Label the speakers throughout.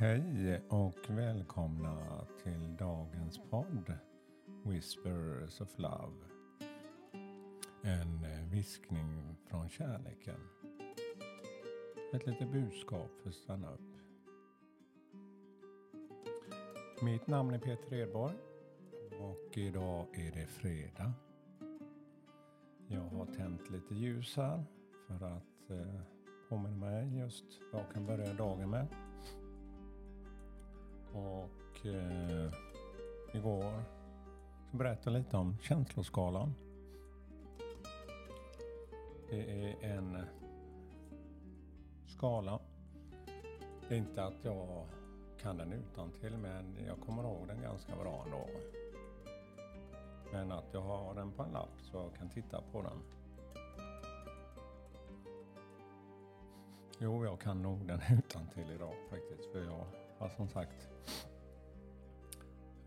Speaker 1: Hej och välkomna till dagens podd Whispers of Love. En viskning från kärleken. Ett litet budskap för att stanna upp. Mitt namn är Peter Edborg och idag är det fredag. Jag har tänt lite ljus här för att eh, påminna mig just vad jag kan börja dagen med. Och eh, igår så berättade jag lite om känsloskalan. Det är en skala. Det är inte att jag kan den utan till men jag kommer ihåg den ganska bra ändå. Men att jag har den på en lapp så jag kan titta på den. Jo, jag kan nog den utan till idag faktiskt. För jag har som sagt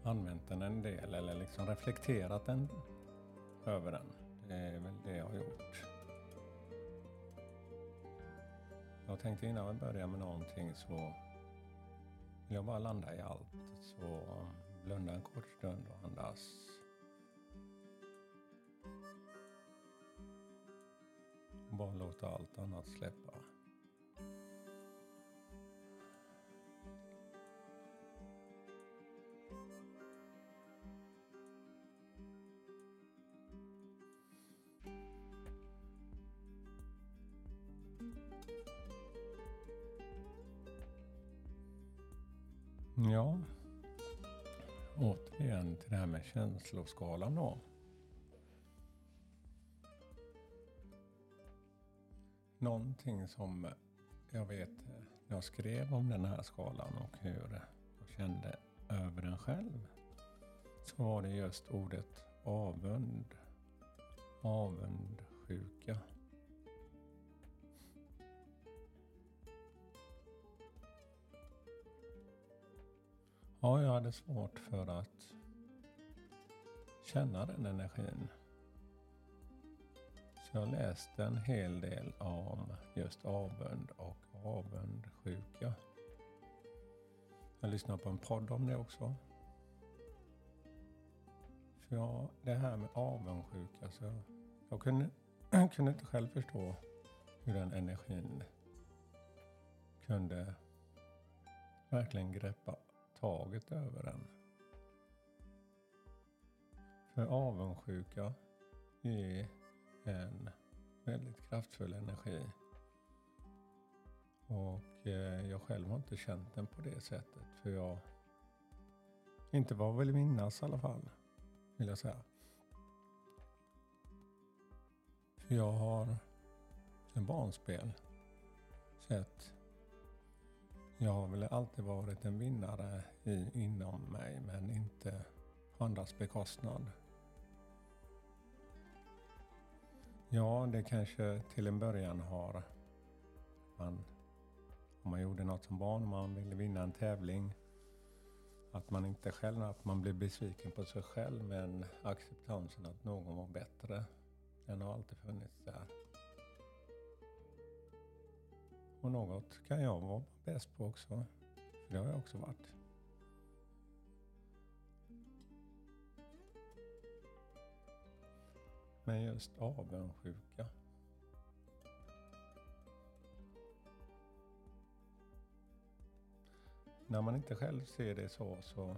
Speaker 1: använt den en del eller liksom reflekterat den över den. Det är väl det jag har gjort. Jag tänkte innan vi börjar med någonting så vill jag bara landa i allt. Så blunda en kort stund och andas. Bara låta allt annat släppa. Ja, återigen till det här med känsloskalan då. Någonting som jag vet när jag skrev om den här skalan och hur jag kände över den själv. Så var det just ordet avund. Avundsjuka. Ja, jag hade svårt för att känna den energin. Så jag läste en hel del om just avund och avundsjuka. Jag lyssnade på en podd om det också. För jag, det här med avundsjuka, så jag, jag kunde, jag kunde inte själv förstå hur den energin kunde verkligen greppa taget över en. För avundsjuka är en väldigt kraftfull energi. Och eh, jag själv har inte känt den på det sättet. För jag inte vad vill minnas i alla fall, vill jag säga. För jag har en barnspel sett jag har väl alltid varit en vinnare i, inom mig men inte på andras bekostnad. Ja, det kanske till en början har man, om man gjorde något som barn, man ville vinna en tävling, att man inte själv, att man blev besviken på sig själv men acceptansen att någon var bättre, den har alltid funnits där. Och något kan jag vara bäst på också. För det har jag också varit. Men just avundsjuka. När man inte själv ser det så, så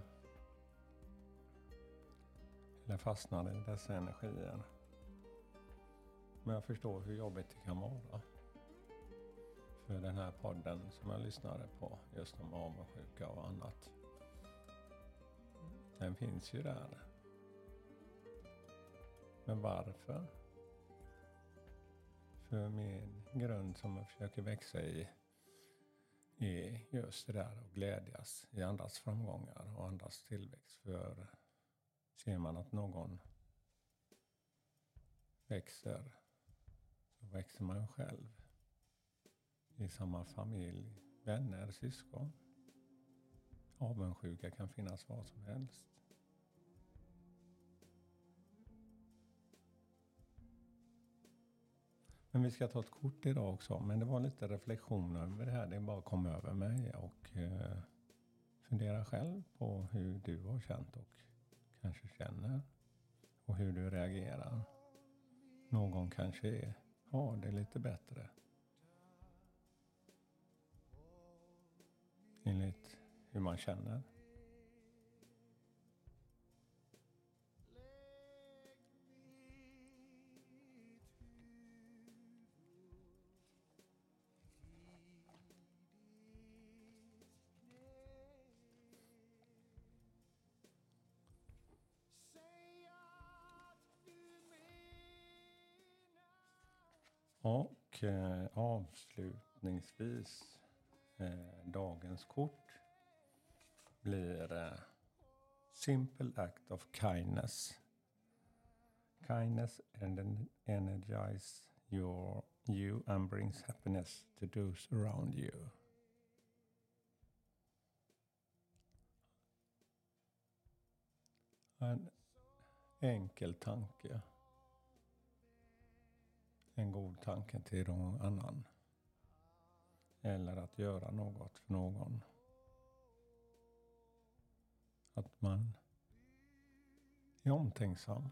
Speaker 1: eller fastnar i dessa energier. Men jag förstår hur jobbigt det kan vara för den här podden som jag lyssnade på, just om avundsjuka och annat. Den finns ju där. Men varför? För min grund som jag försöker växa i är just det där att glädjas i andras framgångar och andras tillväxt. För ser man att någon växer, så växer man själv i samma familj, vänner, syskon. Avundsjuka kan finnas var som helst. Men vi ska ta ett kort idag också. Men det var lite reflektion över det här. Det bara kom över mig. Och eh, fundera själv på hur du har känt och kanske känner och hur du reagerar. Någon kanske har det lite bättre. Enligt hur man känner. Och eh, avslutningsvis eh, dagens kort blir eh, Simple act of kindness. Kindness and energize your, you and brings happiness to those around you. En enkel tanke en god tanke till någon annan. Eller att göra något för någon. Att man är omtänksam.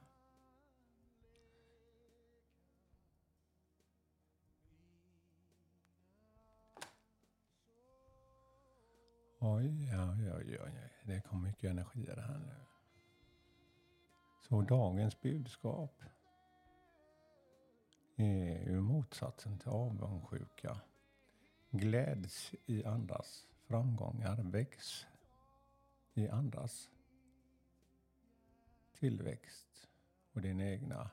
Speaker 1: Oj, oj, oj, oj. Det kom mycket energi i det här nu. Så dagens budskap är ju motsatsen till avundsjuka. Gläds i andras framgångar, väx i andras tillväxt och din egna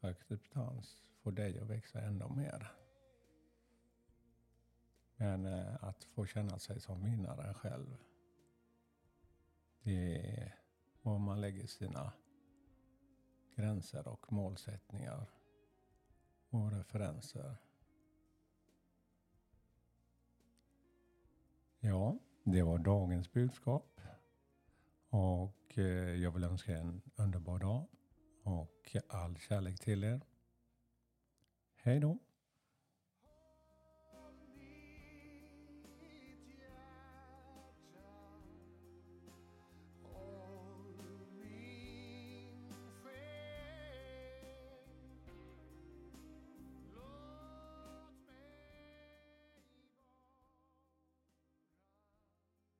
Speaker 1: acceptans får dig att växa ännu mer. Men eh, att få känna sig som vinnaren själv, det är var man lägger sina gränser och målsättningar och referenser. Ja, det var dagens budskap. Och eh, jag vill önska en underbar dag och all kärlek till er. Hej då!